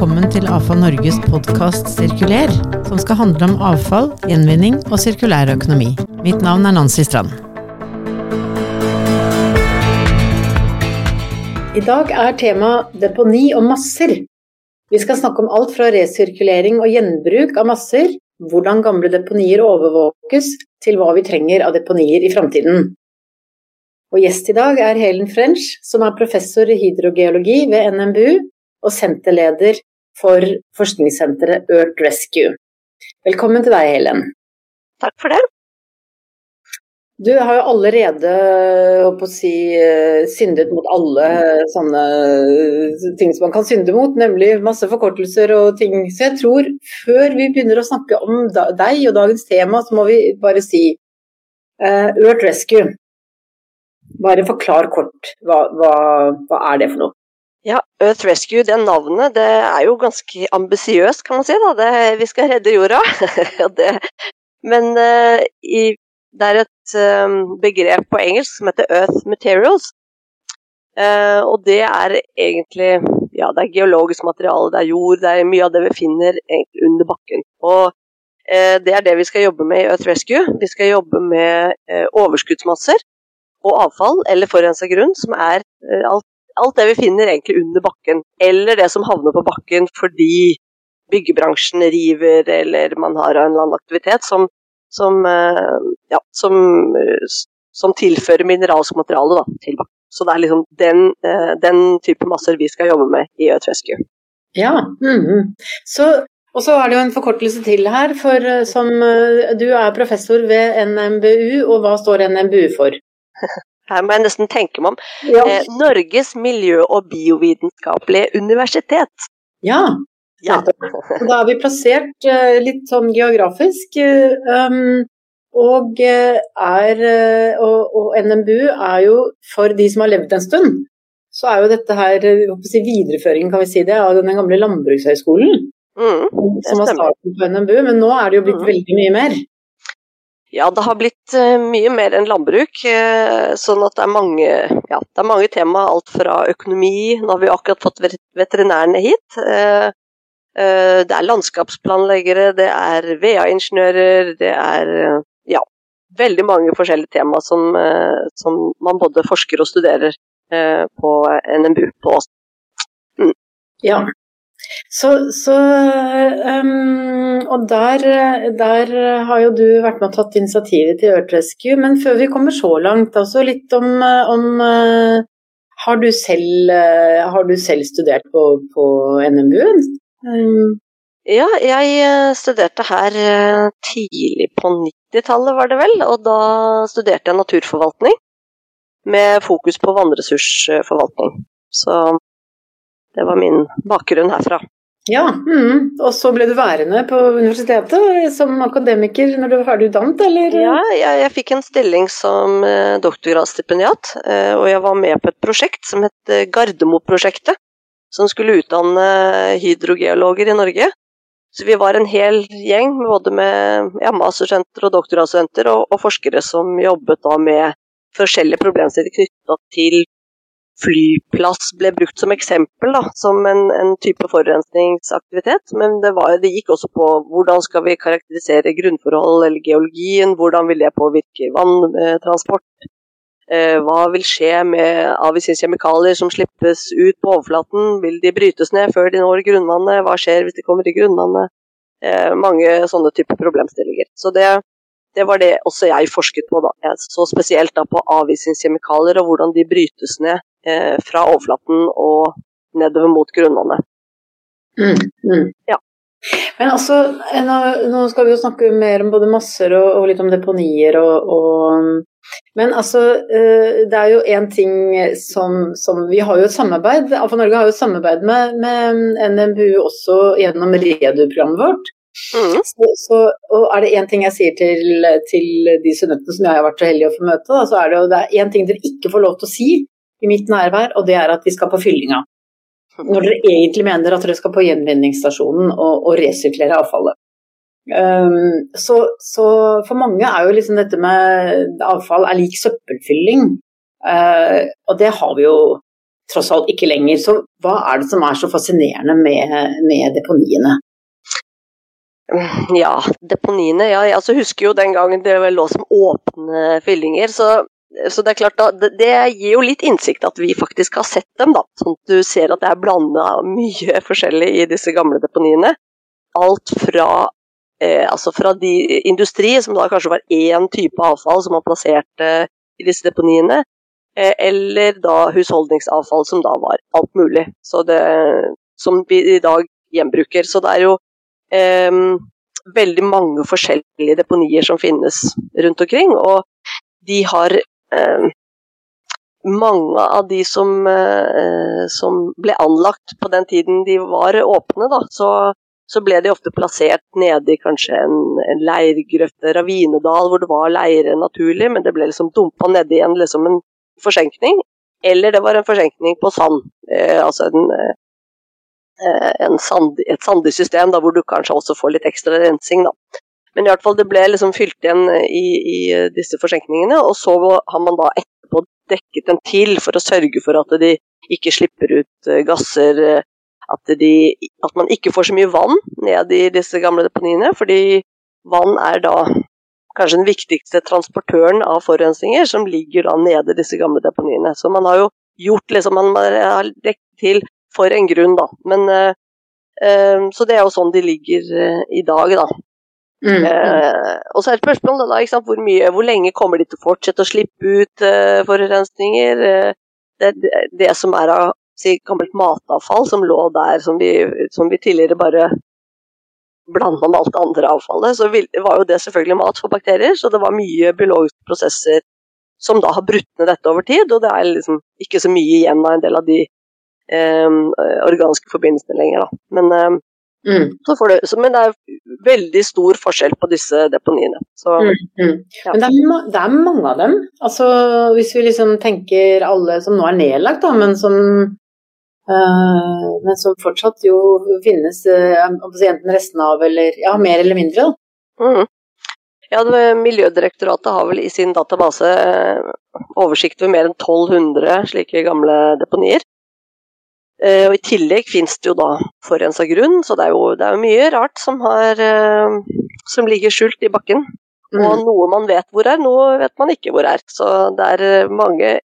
velkommen til Avfall Norges podkast Sirkuler, som skal handle om avfall, gjenvinning og sirkulær økonomi. Mitt navn er Nancy Strand. I dag er tema deponi og masser. Vi skal snakke om alt fra resirkulering og gjenbruk av masser, hvordan gamle deponier overvåkes, til hva vi trenger av deponier i framtiden. Og gjest i dag er Helen French, som er professor i hydrogeologi ved NMBU og senterleder for forskningssenteret Earth Rescue. Velkommen til deg, Helen. Takk for det. Du har jo allerede å si, eh, syndet mot alle sånne ting som man kan synde mot, nemlig masse forkortelser og ting. Så jeg tror før vi begynner å snakke om deg og dagens tema, så må vi bare si uh, Earth Rescue. Bare forklar kort, hva, hva, hva er det for noe? Ja, Earth Rescue, det navnet, det er jo ganske ambisiøst, kan man si. da. Det, vi skal redde jorda. det, men uh, i, det er et um, begrep på engelsk som heter Earth Materials. Uh, og det er egentlig ja, det er geologisk materiale, det er jord, det er mye av det vi finner under bakken. Og uh, det er det vi skal jobbe med i Earth Rescue. Vi skal jobbe med overskuddsmasser og avfall eller forurensa grunn, som er alt alt det vi finner egentlig under bakken, eller det som havner på bakken fordi byggebransjen river eller man har en eller annen aktivitet som, som, eh, ja, som, som tilfører mineralsk materiale da, til bakken. Så det er liksom den, eh, den, type masser vi skal jobbe med i Earth Rescue. Ja, mm -hmm. så, og så er det jo en forkortelse til her, for eh, som du er professor ved NMBU, og hva står NMBU for? her må jeg nesten tenke meg om. Ja. Eh, Norges miljø- og biovitenskapelige universitet. Ja. ja. Da er vi plassert eh, litt sånn geografisk. Um, og, er, og, og, NMBU er jo, for de som har levd en stund, så er jo dette her si, videreføringen kan vi si det, av den gamle landbrukshøyskolen. Mm, som var starten på NMBU, men nå er det jo blitt mm. veldig mye mer. Ja, det har blitt eh, mye mer enn landbruk. Eh, sånn at det er mange, ja, det er mange tema. Alt fra økonomi Nå har vi akkurat fått veterinærene hit. Eh, det er landskapsplanleggere, det er VA-ingeniører, det er ja, veldig mange forskjellige tema som, som, man både forsker og studerer på NMBU på Åsen. Mm. Ja, så, så um, Og der, der, har jo du vært med og tatt initiativet til Earth Rescue. Men før vi kommer så langt, altså litt om, om uh, har, du selv, uh, har, du selv, studert på, på NMBU? Um, ja, jeg studerte her tidlig på 90-tallet, var det vel. Og da studerte jeg naturforvaltning med fokus på vannressursforvaltning. Så det var min bakgrunn herfra. Ja, mm. og så ble du værende på universitetet som akademiker når du var ferdig utdannet, eller? Ja, jeg, jeg fikk en stilling som eh, doktorgradsstipendiat, eh, og jeg var med på et prosjekt som het eh, Gardermo-prosjektet, som skulle utdanne hydrogeologer i Norge. Så vi var en hel gjeng, både med ja, masterstudenter og doktorgradsstudenter, og, og, forskere som jobbet da med forskjellige problemstillinger knytta til flyplass ble brukt som eksempel, da, som en, en type forurensningsaktivitet. Men det, var, det, gikk også på hvordan skal vi karakterisere grunnforhold eller geologien, hvordan vil det påvirke vanntransport. Eh, hva vil skje med avvisende kjemikalier som slippes ut på overflaten? Vil de brytes ned før de når grunnvannet? Hva skjer hvis de kommer i grunnvannet? Eh, mange sånne typer problemstillinger. Så det, det var det også jeg forsket på. da. Jeg så spesielt da på avvisningskjemikalier og hvordan de brytes ned eh, fra overflaten og nedover mot grunnvannet. Mm, mm. Ja. Men altså, nå, nå, skal vi jo snakke mer om både masser og, og litt om deponier og, og, Men altså, eh, det er jo én ting som, som, Vi har jo et samarbeid, Alfa Norge har jo et samarbeid med, med NMBU også gjennom REDU-programmet vårt. Mm. Så, så, og er det én ting jeg sier til, til de studentene som jeg har vært så heldig å få møte, da, så er det jo det er én ting dere ikke får lov til å si i mitt nærvær, og det er at vi skal på fyllinga. Når dere egentlig mener at dere skal på gjenvinningsstasjonen og, og resirkulere avfallet. Um, så, så, for mange er jo liksom dette med avfall er lik søppelfylling. Uh, og det har vi jo tross alt ikke lenger. Så hva er det som er så fascinerende med, med deponiene? Ja, deponiene ja, Jeg altså husker jo den gangen det lå som åpne fyllinger. Så, så det er klart da, det, gir jo litt innsikt at vi faktisk har sett dem. da, Sånn at du ser at det er blanda mye forskjellig i disse gamle deponiene. Alt fra, eh, altså fra de, industri, som da kanskje var én type avfall som man plasserte i disse deponiene, eh, eller da husholdningsavfall som da var alt mulig. Det, som vi i dag gjenbruker. Så det er jo eh, veldig mange forskjellige deponier som finnes rundt omkring. Og de har eh, Mange av de som, eh, som, ble anlagt på den tiden de var åpne, da, så, så ble de ofte plassert nede i kanskje en, en leirgrøft, ravinedal, hvor det var leire naturlig, men det ble liksom dumpa nedi igjen liksom en forsenkning. Eller det var en forsenkning på sand, eh, altså en, eh, en sand, et sandig system, da, hvor du kanskje også får litt ekstra rensing. Da. Men i hvert fall det ble liksom fylt igjen i, i disse forsenkningene, og så har man da etterpå dekket den til for å sørge for at de ikke slipper ut eh, gasser, eh, at, de, at man ikke får så mye vann ned i disse gamle deponiene, fordi vann er da kanskje den viktigste transportøren av forurensninger, som ligger da nede i disse gamle deponiene. Så man har jo gjort liksom, man har dekket til for en grunn, da. Men, så det er jo sånn de ligger i dag, da. Mm. og så er spørsmålet da, sant, hvor, mye, hvor lenge kommer de til å fortsette å slippe ut forurensninger? Det, det, det, som er av si, gammelt matavfall som lå der, som vi, som vi tidligere bare blanda med alt det andre avfallet, så var jo det selvfølgelig mat for bakterier. Så det var mye biologiske prosesser som da har brutt ned dette over tid, og det er liksom ikke så mye igjen av en del av de Ehm, organiske forbindelsene lenger. Da. Men, mm. det, men, det, er veldig stor forskjell på disse deponiene. Så, mm, mm. Ja. Men det er, det er, mange av dem. Altså, hvis vi liksom tenker alle som nå er nedlagt, da, men som øh, men som fortsatt jo finnes øh, enten restene av, eller ja, mer eller mindre. Mm. Ja, det, Miljødirektoratet har vel i sin database øh, oversikt over mer enn 1200 slike gamle deponier. Eh, og I tillegg finnes det jo da forurensa grunn, så det er, jo, det er jo mye rart som, har, eh, som ligger skjult i bakken. Mm. Og noe man vet hvor er, noe vet man ikke hvor er. Så det er eh, mange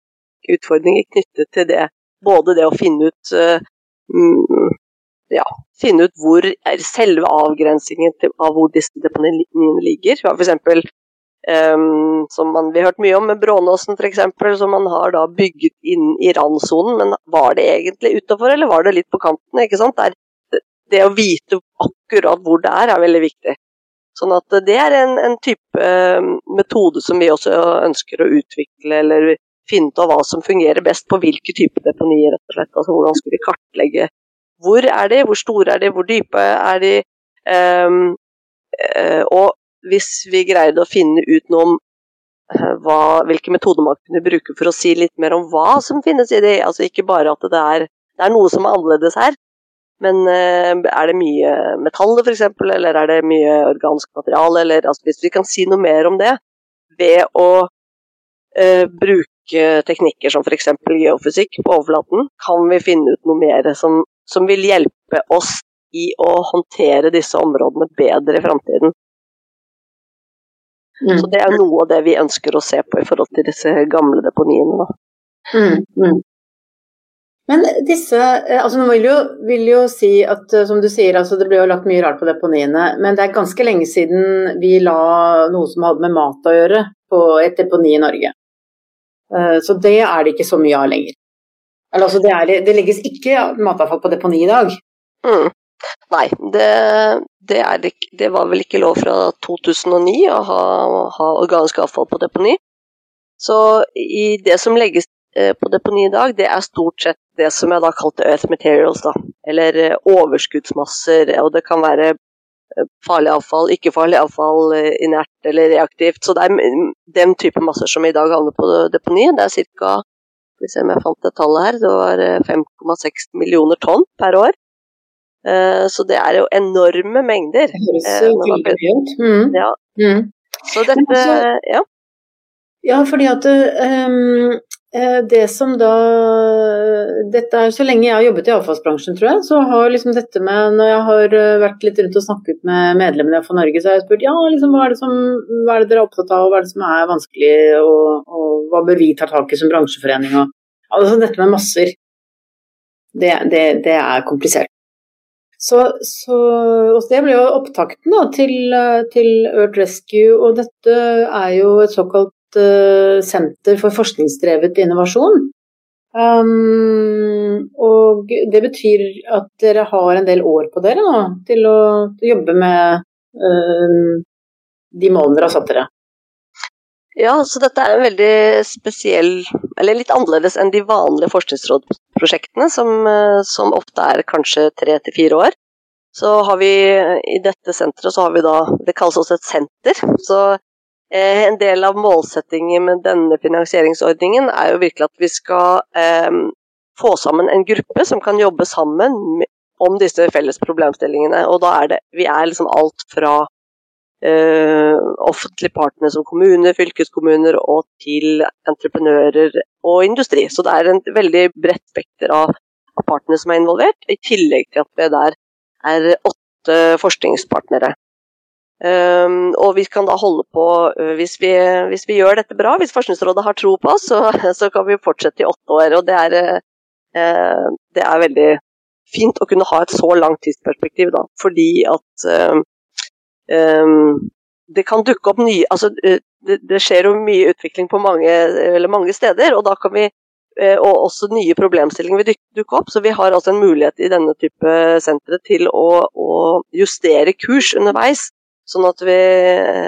utfordringer knyttet til det. Både det å finne ut mm, ja, finne ut hvor er selve avgrensingen av hvor disse deponiene ligger. Vi har f.eks. Um, som man, vi har hørt mye om med Brånåsen f.eks., som man har da bygget inn i randsonen. Men var det egentlig utafor, eller var det litt på kanten? ikke sant? Der, det å vite akkurat hvor det er, er veldig viktig. Sånn at det er en, en type uh, metode som vi også ønsker å utvikle, eller finne ut av hva som fungerer best på hvilke typer deponier, rett og slett. Altså hvordan skal vi kartlegge hvor er de, hvor store er de, hvor dype er de? Um, og hvis vi greide å finne ut noe om eh, hva, hvilke metoder man kunne bruke for å si litt mer om hva som finnes i det. Altså ikke bare at det er, det er noe som er annerledes her, men uh, er det mye metaller f.eks., eller er det mye organsk materiale? Eller, altså, hvis vi kan si noe mer om det ved å eh, bruke teknikker som f.eks. geofysikk på overflaten, kan vi finne ut noe mer som, som vil hjelpe oss i å håndtere disse områdene bedre i framtiden. Mm. Så det er noe av det vi ønsker å se på i forhold til disse gamle deponiene. Mm. Mm. Men disse eh, altså Man vil jo, vil jo si at eh, som du sier, altså det ble jo lagt mye rart på deponiene, men det er ganske lenge siden vi la noe som hadde med mat å gjøre, på et deponi i Norge. Eh, så det er det ikke så mye av lenger. Altså det, er, det legges ikke matavfall på deponi i dag. Mm. Nei, det, det, er, det, var vel ikke lov fra 2009 å ha, ha organisk avfall på deponi. Så i det som legges eh, på deponi i dag, det er stort sett det som jeg da kalte earth materials, da. Eller eh, overskuddsmasser, og det kan være eh, farlig avfall, ikke-farlig avfall, inert eller reaktivt. Så det er den type masser som i dag havner på deponi. Det er ca. Hvis jeg fant det tallet her, det var 5,6 millioner tonn per år. Eh, så det er jo enorme mengder. Det høres eh, veldig ut. Mm. Ja. Mm. Så dette altså, ja. Ja, fordi at um, det som da dette er, Så lenge jeg har jobbet i avfallsbransjen, tror jeg, så har liksom dette med Når jeg har vært litt rundt og snakket med medlemmene fra Norge, så har jeg spurt ja, liksom, hva, er det som, hva er det dere er opptatt av, hva er det som er vanskelig, og, og hva bør vi ta tak i som bransjeforening? Og, altså dette med masser, det, det, det er komplisert. Så, så det ble jo opptakten da, til, til Earth Rescue, og dette er jo et såkalt uh, senter for forskningsdrevet innovasjon. Um, og det betyr at dere har en del år på dere nå til å, jobbe med uh, de målene dere har satt dere. Ja, så dette er en veldig spesiell, eller litt annerledes enn de vanlige forskningsrådprosjektene, som, eh, som ofte er kanskje tre til fire år. Så har vi i dette senteret så har vi da Det kalles også et senter. Så Eh, en del av målsettingen med denne finansieringsordningen er jo virkelig at vi skal eh, få sammen en gruppe som kan jobbe sammen om disse felles problemstillingene. Og da er det Vi er liksom alt fra eh, offentlige partnere som kommuner, fylkeskommuner og til entreprenører og industri. Så det er en veldig bredt spekter av, av partene som er involvert, i tillegg til at vi der er åtte forskningspartnere. Um, og vi kan da holde på, uh, hvis vi, hvis vi, gjør dette bra, hvis Forskningsrådet har tro på oss, så, så kan vi fortsette i åtte år. Og det er, uh, det er, veldig fint å kunne ha et så langt tidsperspektiv, da. Fordi at um, det kan dukke opp nye Altså, det, det, skjer jo mye utvikling på mange, mange steder, og da kan vi og også nye problemstillinger vil dukke opp. Så vi har altså en mulighet i denne type sentre til å, å justere kurs underveis Sånn at vi,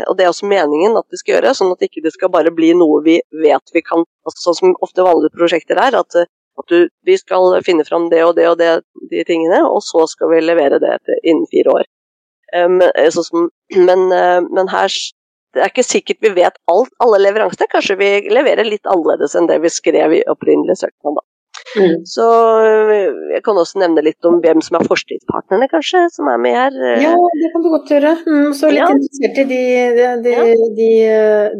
og det er også meningen at vi skal gjøre, sånn at det ikke skal bare bli noe vi vet vi kan altså Sånn som ofte vanlige prosjekter er, at, at du, vi skal finne fram det og det og det, de tingene, og så skal vi levere det innen fire år. Um, sånn, men, uh, men, her det er ikke sikkert vi vet alt, alle leveransene. Kanskje vi leverer litt annerledes enn det vi skrev i opprinnelig søknad. Mm. Så eh, jeg kan også nevne litt om hvem som er forskningspartnerne, kanskje, som er med her. Ja, det kan du godt gjøre. Mm, så litt ja. interessert i de, de, de, de,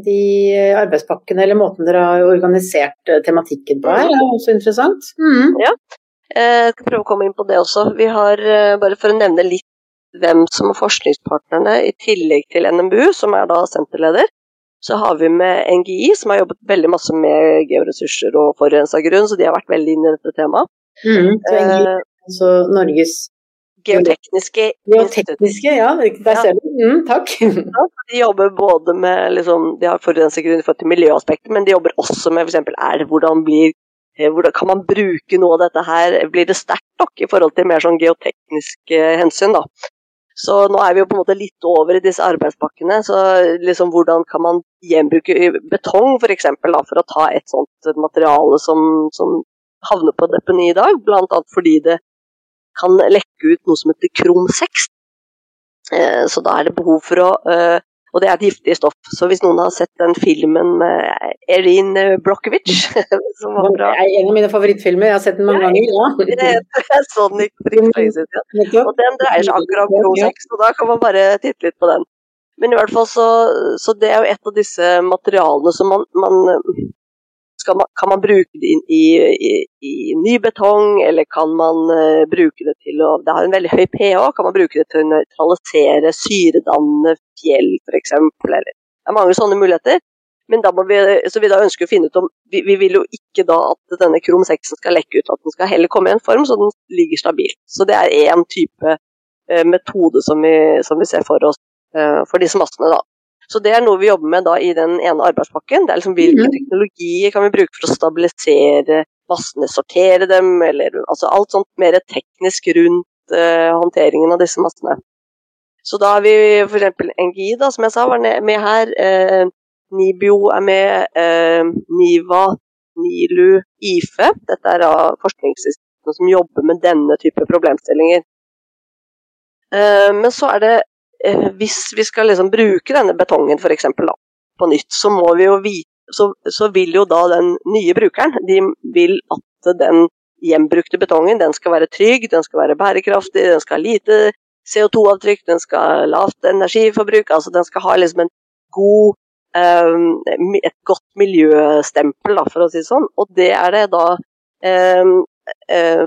de arbeidspakkene eller måten dere har organisert eh, tematikken på her, er også interessant. Mm. Ja, jeg skal prøve å komme inn på det også. Vi har, eh, bare for å nevne litt hvem som er forskningspartnerne, i tillegg til NMBU, som er da senterleder, så har vi med NGI, som har jobbet veldig masse med georessurser og forurensa grunn, så de har vært veldig inne i dette temaet. Mm, så NGI, eh, altså Norges Geotekniske Geotekniske, ja. Der ser du. Mm, takk. Ja, de jobber både med liksom, De har forurensa grunn for til miljøaspektet, men de jobber også med f.eks. er hvordan blir eh, hvordan kan man bruke noe av dette her? Blir det sterkt nok i forhold til mer sånn geotekniske hensyn? da? Så nå er vi jo på en måte litt over i disse arbeidspakkene. Så liksom hvordan kan man gjenbruke betong. For, for å ta et sånt materiale som, som havner på deponi i dag, bl.a. fordi det kan lekke ut noe som heter krom 6. Eh, så da er det behov for å eh, og det er et giftig stoff. Så hvis noen har sett den filmen med Erin Brockovich som var bra. Det er en av mine favorittfilmer, jeg har sett den mange ganger. Ja. Så for ikke lenge siden. Og den dreier seg akkurat om Pro6, og da kan man bare titte litt på den. Men i hvert fall så, så det er jo et av disse materialene som man, man man, kan man bruke det i, i, i, ny betong, eller kan man uh, bruke det til å Det har en veldig høy pH, kan man bruke det til å nøytralisere syredannende fjell f.eks. Eller det er mange sånne muligheter. Men da må vi, så vi da ønsker å finne ut om vi, vi vil jo ikke da at denne krom 6 skal lekke ut, at den skal heller komme i en form så den ligger stabilt. Så det er én type uh, metode som vi, som vi, ser for oss uh, for disse massene, da. Så det er noe vi jobber med da i den ene arbeidspakken. Det er liksom Hvilke mm. teknologier kan vi bruke for å stabilisere massene, sortere dem, eller altså alt sånt mer teknisk rundt uh, håndteringen av disse massene. Så da har vi f.eks. NGI, da, som jeg sa, var med her. Eh, NIBIO er med. Eh, NIVA, NILU, IFE. Dette er av forskningsinstituttene som jobber med denne type problemstillinger. Men så er det eh, hvis vi skal liksom bruke denne betongen for eksempel, da, på nytt, så jo vite så, så, vil jo da den nye brukeren de vil at den gjenbrukte betongen den skal være trygg, den skal være bærekraftig, den skal ha lite CO2-avtrykk, den skal ha lavt energiforbruk. altså Den skal ha liksom en god et godt miljøstempel, da, for å si det sånn. Og det er det da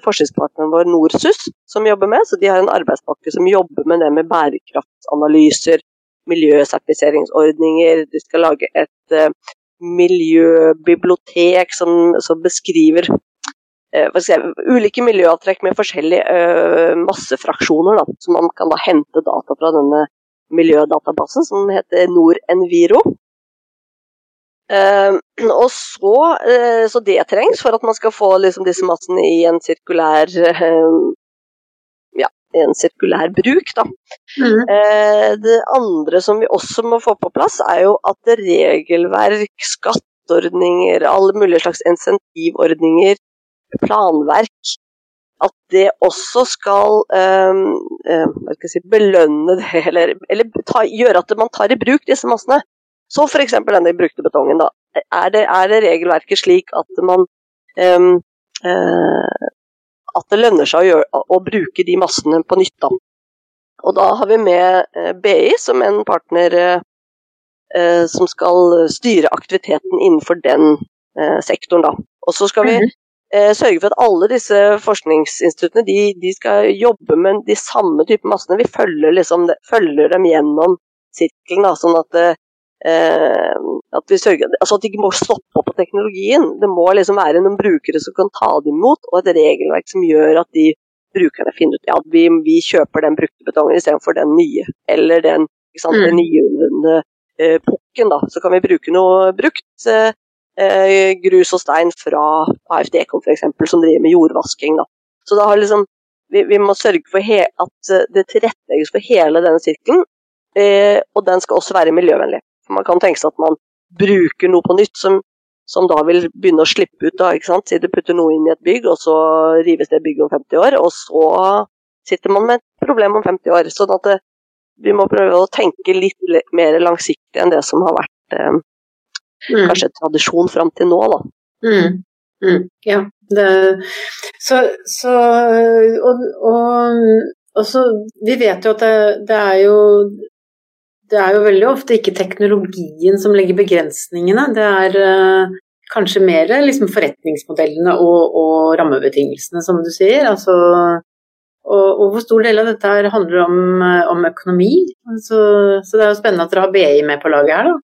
forskningspartneren vår Norsus som jobber med. Så de har en arbeidspakke som jobber med det med bærekraftsanalyser, miljøsertifiseringsordninger. De skal lage et miljøbibliotek som, som beskriver uh, si, ulike miljøavtrekk med forskjellige uh, massefraksjoner, da, så man kan da hente data fra denne miljødatabasen som heter NorEnviro. Uh, og så, så, det trengs for at man skal få liksom, disse massene i en sirkulær ja, en sirkulær bruk. Da. Mm. Eh, det andre som vi også må få på plass, er jo at regelverk, skatteordninger, alle mulige slags insentivordninger, planverk At det også skal eh, eh, si, belønne det, eller, eller ta, gjøre at man tar i bruk disse massene. Så f.eks. denne brukte betongen. Da. Er, det, er det regelverket slik at man um, uh, at det lønner seg å, gjøre, å bruke de massene på nytt. Da. Og da har vi med eh, BI som en partner eh, som skal styre aktiviteten innenfor den sektoren. Da. Og så skal vi mhm. sørge for at alle disse forskningsinstituttene de, de, skal jobbe med de samme type massene. Vi følger, liksom, følger dem gjennom sirkelen, da, sånn at at, vi sørger, altså at de ikke må stoppe opp på teknologien. Det må liksom være noen brukere som kan ta det imot, og et regelverk som gjør at de brukerne finner ut ja, vi, vi kjøper den brukte betongen istedenfor den nye, eller den, sant, mm. den nyunnvunne eh, pukken. Da. Så kan vi bruke noe brukt eh, eh grus og stein fra AFD-kom f.eks., som driver med jordvasking. Da. Så da har liksom, vi, vi må sørge for at det tilrettelegges for hele denne sirkelen, eh, og den skal også være miljøvennlig. Man kan tenke seg at man bruker noe på nytt som, som da vil begynne å slippe ut. da, ikke sant? Si du putter noe inn i et bygg, og så rives det bygget om 50 år. Og så sitter man med et problem om 50 år. sånn at det, vi må prøve å tenke litt mer langsiktig enn det som har vært eh, mm. kanskje tradisjon fram til nå. da. Mm. Mm. Ja. Det, så, så og, og, og, så Vi vet jo at det, det er jo det er jo veldig ofte ikke teknologien som legger begrensningene, det er uh, kanskje mer liksom forretningsmodellene og, og, rammebetingelsene, som du sier. Altså, og, og, hvor stor del av dette her handler om, uh, om økonomi. Så, så, det er jo spennende at dere har BI med på laget her, da.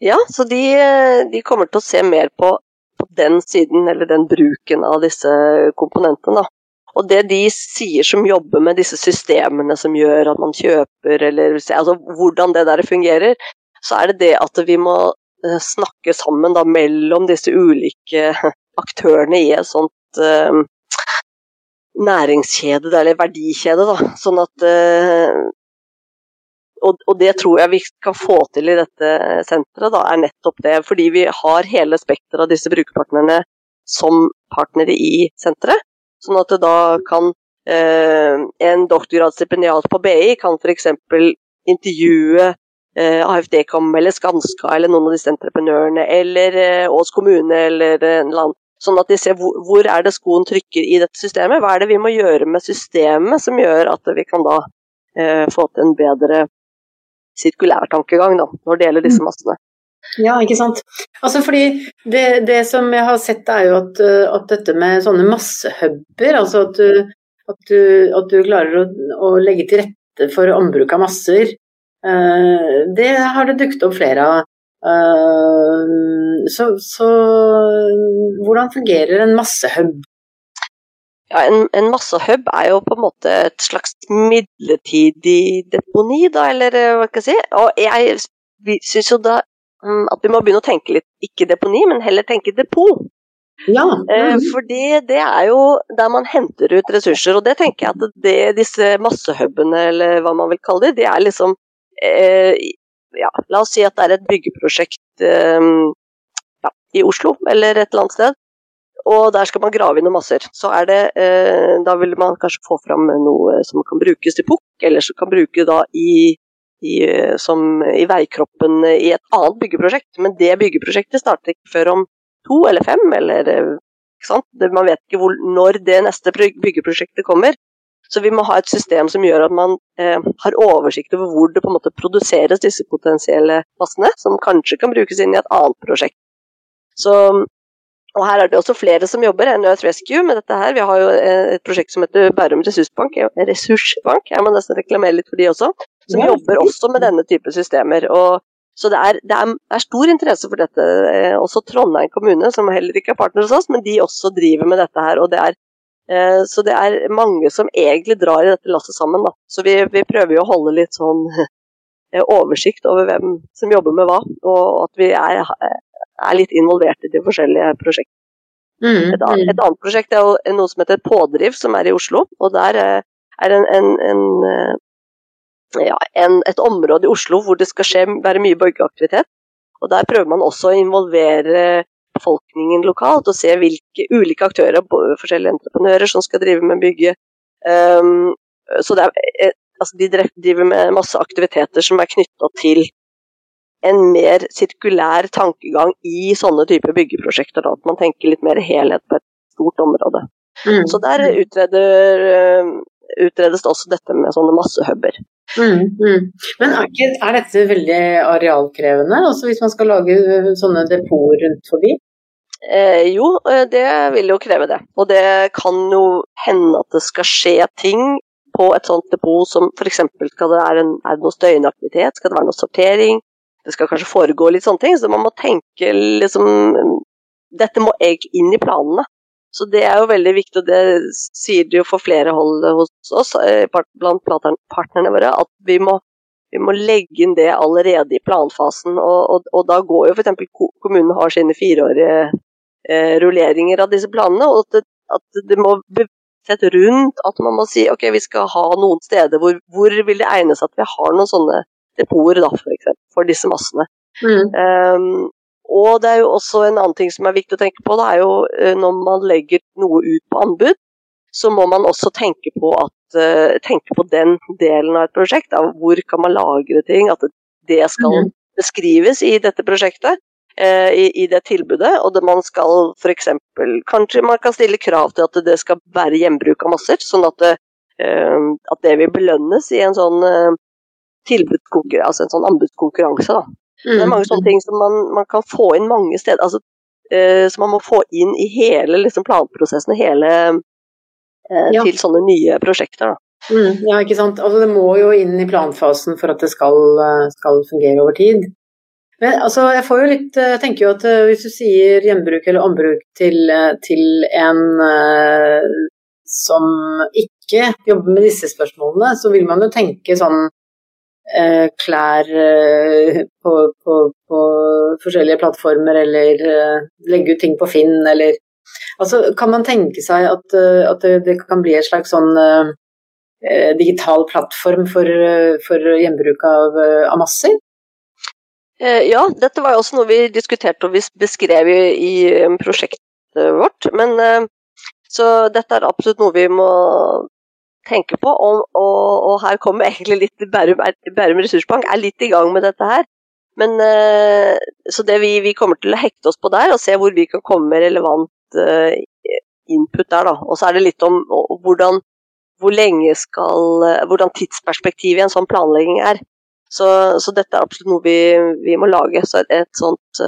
Ja, så de, de kommer til å se mer på, på den siden, eller den bruken av disse komponentene. da. Og det de sier som jobber med disse systemene som gjør at man kjøper, eller altså hvordan det der fungerer, så er det det at vi må eh, snakke sammen da, mellom disse ulike aktørene i et sånt uh, næringskjede, eller verdikjede. Da. Sånn at uh, og, og, det tror jeg vi kan få til i dette senteret, da, er nettopp det. Fordi vi har hele spekteret av disse brukerpartnerne som partnere i senteret. Sånn at det da kan eh, En doktorgradsstipendiat på BI kan f.eks. intervjue eh, AFD-kom eller Skanska eller noen av disse entreprenørene, eller eh, Ås kommune eller en annen. Sånn at de ser hvor, hvor, er det skoen trykker i dette systemet. Hva er det vi må gjøre med systemet som gjør at vi kan da eh, få til en bedre sirkulærtankegang da, når det gjelder disse mm. massene. Ja, ikke sant. Altså fordi det, det, som jeg har sett er jo at, eh, at dette med sånne massehuber, altså at du, at du, at du klarer å, å, legge til rette for ombruk av masser, uh, det har det dukket opp flere av. Uh, så, så, hvordan fungerer en massehub? Ja, en, en massehub er jo på en måte et slags midlertidig deponi, da, eller hva skal jeg si. Og jeg syns jo da at vi må begynne å tenke litt, ikke deponi, men heller tenke depot. Ja. Eh, mm. Fordi det er jo der man henter ut ressurser, og det tenker jeg at det, disse massehubene, eller hva man vil kalle det, det er liksom eh, ja, La oss si at det er et byggeprosjekt eh, ja, i Oslo eller et eller annet sted, og der skal man grave inn noen masser. Så er det eh, Da vil man kanskje få fram noe som kan brukes til pukk, eller som kan bruke da i i, som, i veikroppen i et annet byggeprosjekt. Men det byggeprosjektet starter ikke før om to eller fem, eller ikke sant? Man vet ikke hvor, når det neste byggeprosjektet kommer. Så vi må ha et system som gjør at man eh, har oversikt over hvor det på en måte produseres disse potensielle massene, som kanskje kan brukes inn i et annet prosjekt. Så, og her er det også flere som jobber enn Earth Rescue med dette her. Vi har jo eh, et prosjekt som heter Bærum ressursbank, ressursbank, jeg må nesten reklamere litt for de også, som jobber også med denne type systemer. og så det er, det, er, det er, stor interesse for dette. Eh, også Trondheim kommune, som heller ikke er partner hos oss, men de også driver med dette her. og det er eh, Så det er mange som egentlig drar i dette lasset sammen. Da. Så vi, vi, prøver å holde litt sånn eh, oversikt over hvem som jobber med hva, og at vi er, er litt involvert i de forskjellige prosjektene. Mm, et, annet, mm. et, annet prosjekt er noe som heter Pådriv, som er i Oslo. og Der er en, en, en ja, en, et område i Oslo hvor det skal skje, være mye borgeraktivitet. Og Der prøver man også å involvere befolkningen lokalt og se hvilke ulike aktører, forskjellige entreprenører, som skal drive med bygge. Um, så er, eh, altså de driver med masse aktiviteter som er knytta til en mer sirkulær tankegang i sånne typer byggeprosjekter. Da, at man tenker litt mer helhet på et stort område. Mm. Så der utreder, eh, utredes det også dette med sånne massehuber. Mm, mm. Men er, ikke, er, dette veldig arealkrevende, altså hvis man skal lage øh, sånne depoter rundt forbi? Eh, jo, øh, det vil jo kreve det. Og det kan jo hende at det skal skje ting på et sånt depot som f.eks. skal det være en, det noe støyende aktivitet, skal det være noe sortering? Det skal kanskje foregå litt sånne ting, så man må tenke liksom Dette må egentlig inn i planene. Så det er jo veldig viktig, og det sier det jo for flere hold hos oss, eh, blant partnerne våre, at vi må, vi må legge inn det allerede i planfasen. Og, og, og da går jo f.eks. kommunen har sine fireårige eh, rulleringer av disse planene, og at det, at det må sett rundt at man må si ok, vi skal ha noen steder hvor, hvor vil det egne seg at vi har noen sånne depoter da, for, eksempel, for disse massene. Mm. Um, og det er jo også en annen ting som er viktig å tenke på, det er jo eh, når man legger noe ut på anbud, så må man også tenke på, at, uh, tenke på den delen av et prosjekt. Da, hvor kan man lagre ting? At det skal mm. beskrives i dette prosjektet, uh, i, i, det tilbudet. Og det man skal f.eks. Kanskje man kan stille krav til at det skal være gjenbruk av masser, sånn at det, at det vil belønnes i en sånn altså en sånn anbudskonkurranse. Da. Mm. Det er mange sånne ting som man, man kan få inn mange steder. altså eh, Som man må få inn i hele liksom, planprosessen hele, eh, ja. til sånne nye prosjekter. Mm, ja, ikke sant. Altså, det må jo inn i planfasen for at det skal, eh, skal fungere over tid. Men altså, jeg litt Jeg tenker jo at uh, hvis du sier gjenbruk eller ombruk til, til en uh, som ikke jobber med disse spørsmålene, så vil man jo tenke sånn klær eh, på, på, på, forskjellige plattformer, eller eh, legge ut ting på Finn, eller Altså, kan man tenke seg at, at det, kan bli en slags sånn eh, digital plattform for, for gjenbruk av, av masser? Ja, dette var jo også noe vi diskuterte og vi beskrev i, i prosjektet vårt. Men så dette er absolutt noe vi må tenker på. Og, og, og her kommer egentlig litt Bærum, Bærum, ressursbank er litt i gang med dette her. Men, uh, så det vi, vi, kommer til å hekte oss på der, og se hvor vi kan komme med relevant uh, input der. Da. Og så er det litt om hvordan, hvor lenge skal, hvordan tidsperspektivet i en sånn planlegging er. Så, så dette er absolutt noe vi, vi må lage. Så et, sånt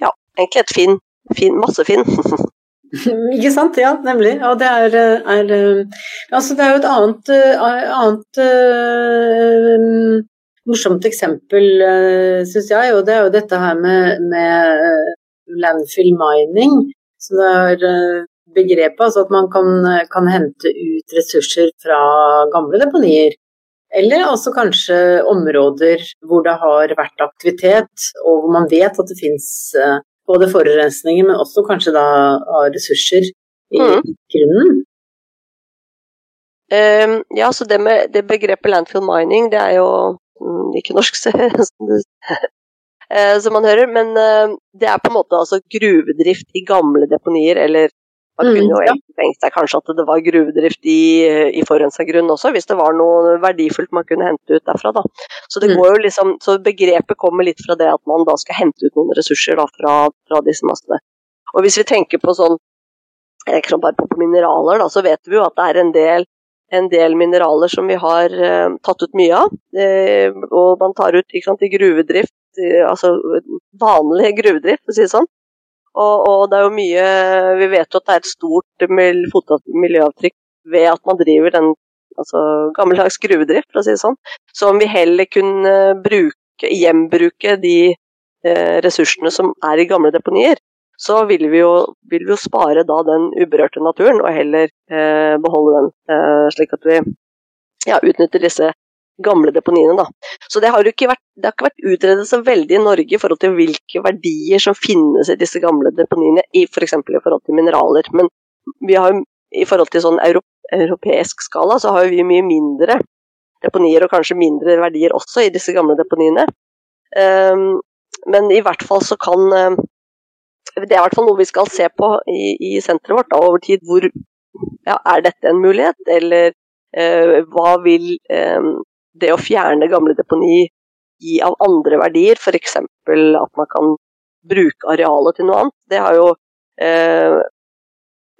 Ja, egentlig et Finn. fin masse Finn. Ikke sant, ja, nemlig. Og det er, er Altså, det er jo et annet, annet uh, morsomt eksempel, uh, syns jeg, og det er jo dette her med, med landfill mining. Så det er begrepet, altså at man kan, kan, hente ut ressurser fra gamle deponier. Eller altså kanskje områder hvor det har vært aktivitet, og hvor man vet at det fins uh, både forurensninger, men også kanskje da av ressurser i mm. grunnen. Um, ja, så det med det begrepet landfill mining, det er jo mm, ikke norsk, som, uh, som man hører, men uh, det er på en måte altså gruvedrift i gamle deponier, eller man kunne jo ja. tenkt seg kanskje at det var gruvedrift i, i forurensa grunn også, hvis det var noe verdifullt man kunne hente ut derfra. Da. Så, det mm. går jo liksom, så begrepet kommer litt fra det at man da skal hente ut noen ressurser da, fra, fra, disse massene. Og hvis vi tenker på sånn jeg bare på mineraler, da, så vet vi jo at det er en del en del mineraler som vi har eh, tatt ut mye av. Eh, og man tar ut sant, i gruvedrift, eh, altså vanlig gruvedrift, for å si det sånn. Og, og, det er jo mye Vi vet jo at det er et stort miljøavtrykk ved at man driver den altså gammeldags gruvedrift, for å si det sånn. Så om vi heller kunne bruke, gjenbruke de ressursene som er i gamle deponier, så vil vi, jo, vil vi jo, spare da den uberørte naturen, og heller eh, beholde den, eh, slik at vi ja, utnytter disse gamle deponiene. Da. Så det har vært, det har ikke vært utredet så veldig i Norge i forhold til hvilke verdier som finnes i disse gamle deponiene, f.eks. I forhold til mineraler. Men vi har i forhold til sånn europeisk skala, så har vi mye mindre deponier, og kanskje mindre verdier også i disse gamle deponiene. Um, men i hvert fall så kan um, det er i hvert fall noe vi skal se på i, i senteret vårt da, over tid. Hvor, ja, er dette en mulighet, eller uh, hva vil eh, det å fjerne gamle deponi gi av andre verdier? F.eks. at man kan bruke arealet til noe annet. Det har jo eh,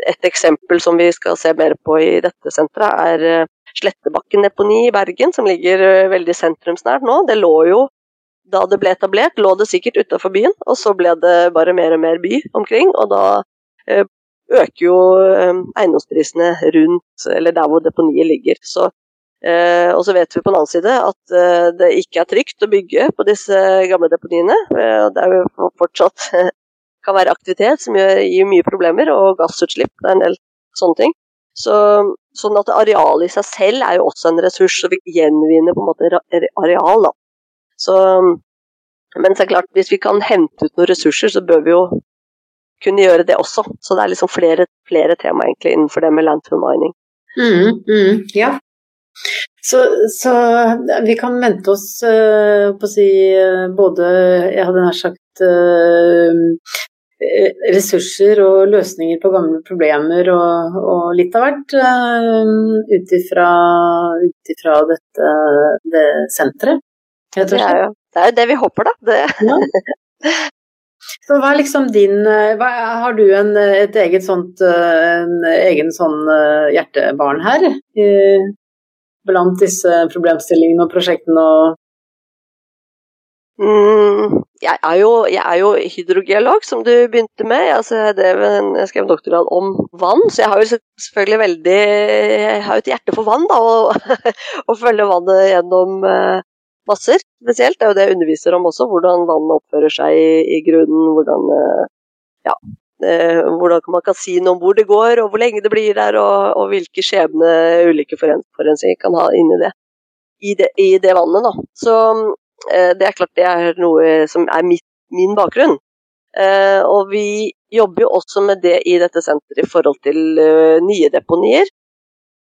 Et eksempel som vi skal se mer på i dette senteret, er eh, Slettebakken deponi i Bergen, som ligger eh, veldig sentrumsnært nå. Det lå jo da det ble etablert, lå det sikkert utafor byen, og så ble det bare mer og mer by omkring. Og da eh, øker jo eiendomsprisene rundt, eller der hvor deponiet ligger. Så, eh, og så vet vi på den annen side at det ikke er trygt å bygge på disse gamle deponiene. Det er jo fortsatt kan være aktivitet som gjør, gir mye problemer, og gassutslipp. Det er en del sånne ting. Så, sånn at arealet i seg selv er jo også en ressurs, så vi gjenvinner på en måte areal. da. Så, men så er det klart, hvis vi kan hente ut noen ressurser, så bør vi jo kunne gjøre det også. Så det er liksom flere, flere tema egentlig innenfor det med landfill mining. Mm, mm, ja. Så, så, vi kan vente oss uh, på å si uh, både Jeg hadde nær sagt uh, ressurser og løsninger på gamle problemer og, og litt av hvert ut ifra dette det senteret. Det er jo det, er det vi håper, da. Det. Ja. Så hva er liksom din hva, Har du en, et eget sånt en egen sånn hjertebarn her? Blant disse problemstillingene og prosjektene og mm, jeg, er jo, jeg, er jo, hydrogeolog, som du begynte med. Altså, det, jeg skrev doktorgrad om vann, så jeg har jo selvfølgelig veldig Jeg har jo et hjerte for vann, da, og, og følger vannet gjennom masser, spesielt. Det er jo det jeg underviser om også, hvordan vannet oppfører seg i, i grunnen. Hvordan, eh, ja, eh, hvordan man kan si noe om hvor det går, og hvor lenge det blir der, og, og hvilke skjebne ulike forurensninger kan ha inni det, i det, i det vannet. Da. Så eh, det er klart det er noe som er mitt, min bakgrunn. Og vi jobber jo også med det i dette senteret i forhold til nye deponier.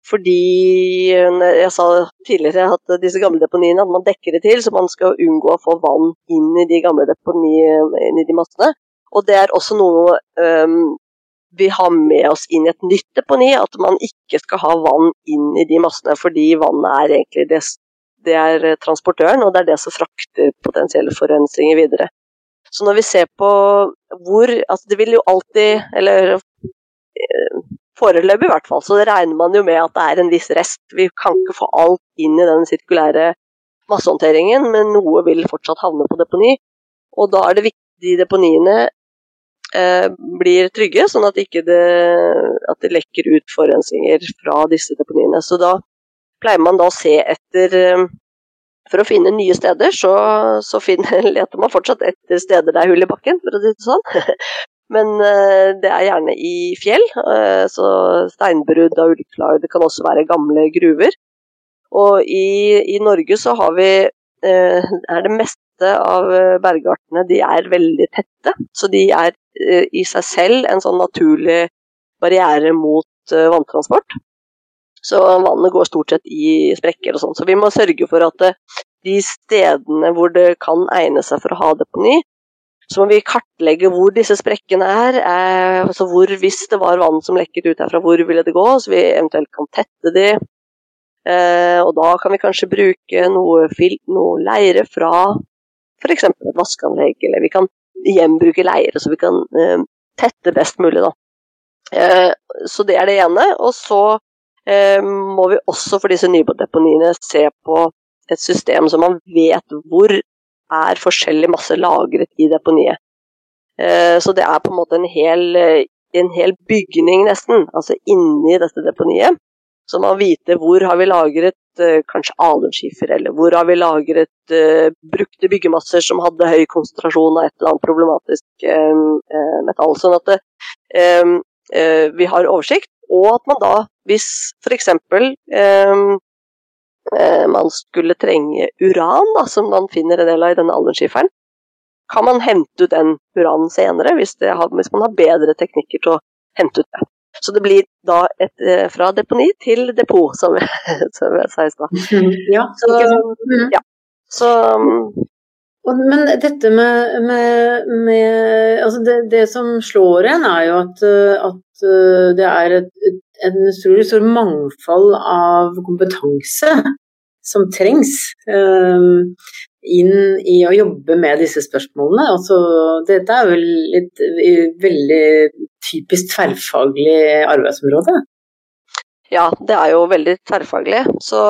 Fordi jeg sa tidligere at disse gamle deponiene at man dekker det til, så man skal unngå å få vann inn i de gamle deponiene, inn i de massene. Og det er også noe um, vi har med oss inn i et nytt deponi, at man ikke skal ha vann inn i de massene, fordi vannet er egentlig det, det er transportøren, og det er det som frakter potensielle forurensninger videre. Så når vi ser på hvor Altså det vil jo alltid, eller Foreløpig i hvert fall, så regner man jo med at det er en viss rest. Vi kan ikke få alt inn i den sirkulære massehåndteringen, men noe vil fortsatt havne på deponi. Og da er det viktig de deponiene eh, blir trygge, sånn at, ikke det, at det lekker ut forurensninger fra disse deponiene. Så da pleier man da å se etter eh, For å finne nye steder, så, så finner, leter man fortsatt etter steder det er hull i bakken, for å si det sånn. Men uh, det er gjerne i fjell, så steinbrudd av ulike slag. Det kan også være gamle gruver. Og i, i Norge så har vi er det meste av bergartene de er veldig tette. Så de er i seg selv en sånn naturlig barriere mot vanntransport. Så vannet går stort sett i sprekker og sånn. Så vi må sørge for at de stedene hvor det kan egne seg for å ha deponi, så må vi kartlegge hvor disse sprekkene er. Eh, altså hvor, hvis det var vann som lekket ut herfra, hvor ville det gå? Så vi eventuelt kan tette de. Eh, og da kan vi kanskje bruke noe, noe leire fra f.eks. et vaskeanlegg, eller vi kan gjenbruke leire så vi kan eh, tette best mulig. Eh, så det er det ene. Og så må vi også for disse nybodeponiene se på et system som man vet hvor er forskjellig masse lagret i deponiet. Så det er på en måte en hel, en hel bygning, nesten, altså inni dette deponiet. Så man vite hvor har vi lagret kanskje alunskifer, eller hvor har vi lagret uh, brukte byggemasser som hadde høy konsentrasjon av et eller annet problematisk uh, metall. Sånn at det, vi har oversikt, og at man da, hvis f.eks. Man skulle trenge uran, da, som man finner en del av i denne alunskiferen, kan man hente ut den uranen senere, hvis, har, hvis man har bedre teknikker til å hente ut det. Så det blir da et, eh, fra deponi til depot, som jeg, som jeg sa i stad. Ja, så, mm. ja. så men dette med, med, med altså det, det, som slår en, er jo at, at eh, det er et, et, en utrolig stor mangfold av kompetanse som trengs. Um, inn i å jobbe med disse spørsmålene. Altså, dette er vel et veldig typisk tverrfaglig arbeidsområde? Ja, det er jo veldig tverrfaglig. Så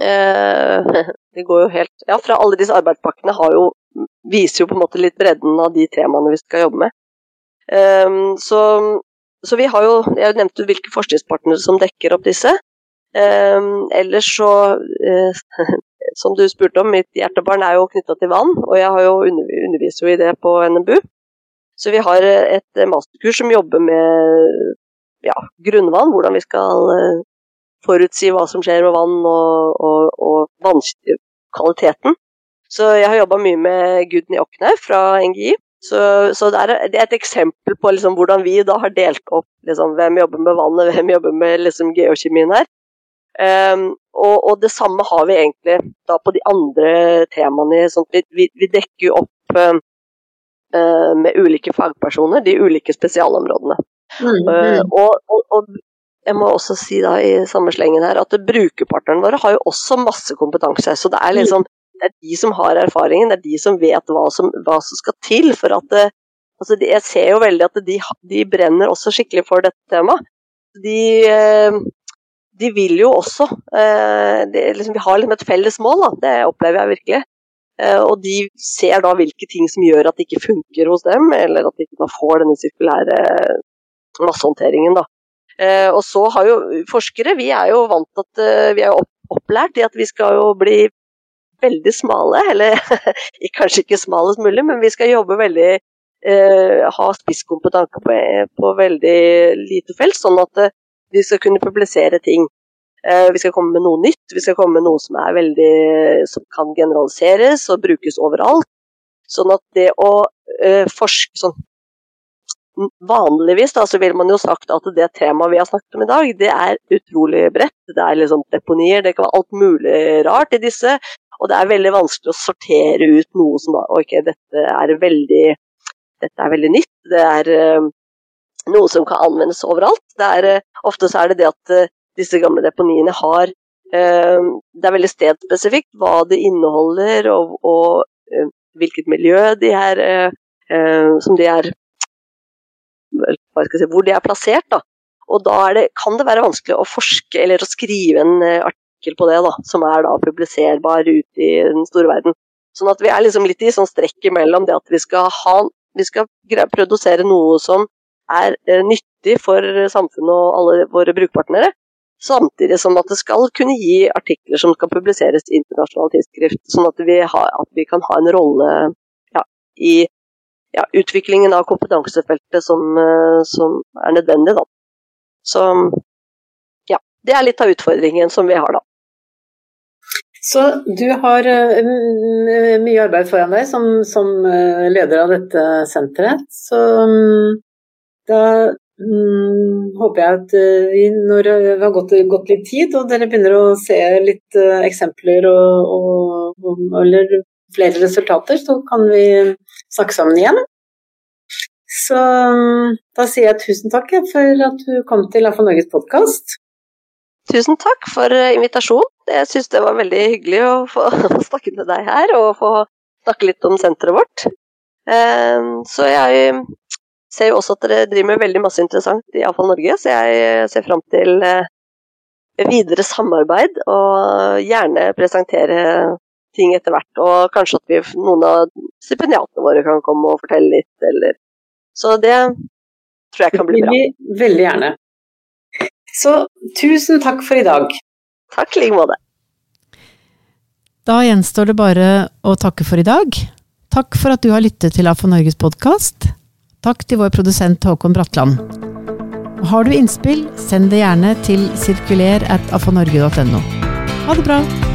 eh, det går jo helt Ja, fra alle disse arbeidspakkene jo, viser jo på en måte litt bredden av de temaene vi skal jobbe med. Eh, så, så, vi har jo Jeg nevnte hvilke forskningspartnere som dekker opp disse. Eh, ellers så uh, som du spurte om, mitt hjertebarn er jo knytta til vann, og jeg har jo undervist jo i det på NMBU. Så vi har et masterkurs som jobber med ja, grunnvann, hvordan vi skal eh, forutsi hva som skjer med vann og, og, og vannkvaliteten. Så jeg har jobba mye med Gudny Okne fra NGI. Så, så det, er, det, er, et eksempel på liksom hvordan vi da har delt opp liksom, hvem jobber med vannet, hvem jobber med liksom, geokjemien her. Um, og, og, det samme har vi egentlig da på de andre temaene. Sånn vi, vi, vi, dekker jo opp uh, med ulike fagpersoner de ulike spesialområdene. Mm, mm. Uh, og, og, og, jeg må også si da i samme slengen her at brukerpartnerne våre har jo også masse kompetanse. Så det er liksom det er de som har erfaringen, det er de som vet hva som, hva som skal til for at det, altså de, Jeg ser jo veldig at de, de, brenner også skikkelig for dette temaet. De, uh, de vil jo også eh, det, liksom, Vi har liksom et felles mål, da. det opplever jeg virkelig. Eh, og de ser da hvilke ting som gjør at det ikke funker hos dem, eller at de ikke får denne sirkulære massehåndteringen. Da. Eh, og så har jo forskere Vi er jo vant til at vi er opplært i at vi skal jo bli veldig smale, eller kanskje ikke smalest mulig, men vi skal jobbe veldig eh, ha spisskompetanse på, på, veldig lite felt, sånn at vi skal kunne publisere ting. Eh, vi skal komme med noe nytt, vi skal komme med noe som veldig som kan generaliseres og brukes overalt. Sånn at det å uh, forske sånn Vanligvis da, så vil man jo sagt at det temaet vi har snakket om i dag, det er utrolig bredt. Det er liksom deponier, det kan være alt mulig rart i disse. Og det er veldig vanskelig å sortere ut noe som da Ok, dette er veldig, dette er veldig nytt. Det er uh, noe som kan anvendes overalt. Er, eh, ofte så er det det at eh, disse gamle deponiene har eh, Det er veldig stedspesifikt hva det inneholder, og, og hvilket miljø de er som de er si, Hvor de er plassert. Da. Og da det, kan det være vanskelig å forske eller å skrive en artikkel på det, da, som er da publiserbar ute i den store verden. Sånn at vi er liksom litt i sånn strekk imellom det at vi skal ha vi skal produsere noe som er eh, nyttig for samfunnet og alle våre brukpartnere. Samtidig som at det skal kunne gi artikler som skal publiseres i internasjonal tidsskrift, sånn at vi, har, at vi kan ha en rolle ja, i ja, utviklingen av kompetansefeltet som, eh, som, er nødvendig. Da. Så ja, det er litt av utfordringen som vi har, da. Så du har uh, mye arbeid foran deg som, som leder av dette senteret. Så um, da mm, håper jeg at eh, vi, når vi har gått, gått, litt tid, og dere begynner å se litt uh, eksempler og, og, eller flere resultater, så kan vi snakke sammen igjen. Så mm, da sier jeg tusen takk for at du kom til AFA Norges podkast. Tusen takk for eh, invitasjonen. Jeg syns det var veldig hyggelig å få snakke med deg her og få snakke litt om senteret vårt. Så jeg ser jo også at dere driver med veldig masse interessant i Avfall Norge, så jeg ser fram til eh, videre samarbeid, og gjerne presentere ting etter hvert. Og kanskje at vi, noen av stipendiatene våre kan komme og fortelle litt, eller Så det tror jeg kan bli bra. Veldig gjerne. Så tusen takk for i dag. Takk i like måte. Da gjenstår det bare å takke for i dag. Takk for at du har lyttet til AFO Norges podkast. Takk til vår produsent Håkon Bratland. Har du innspill, send det gjerne til sirkuler at afonorge.no. Ha det bra!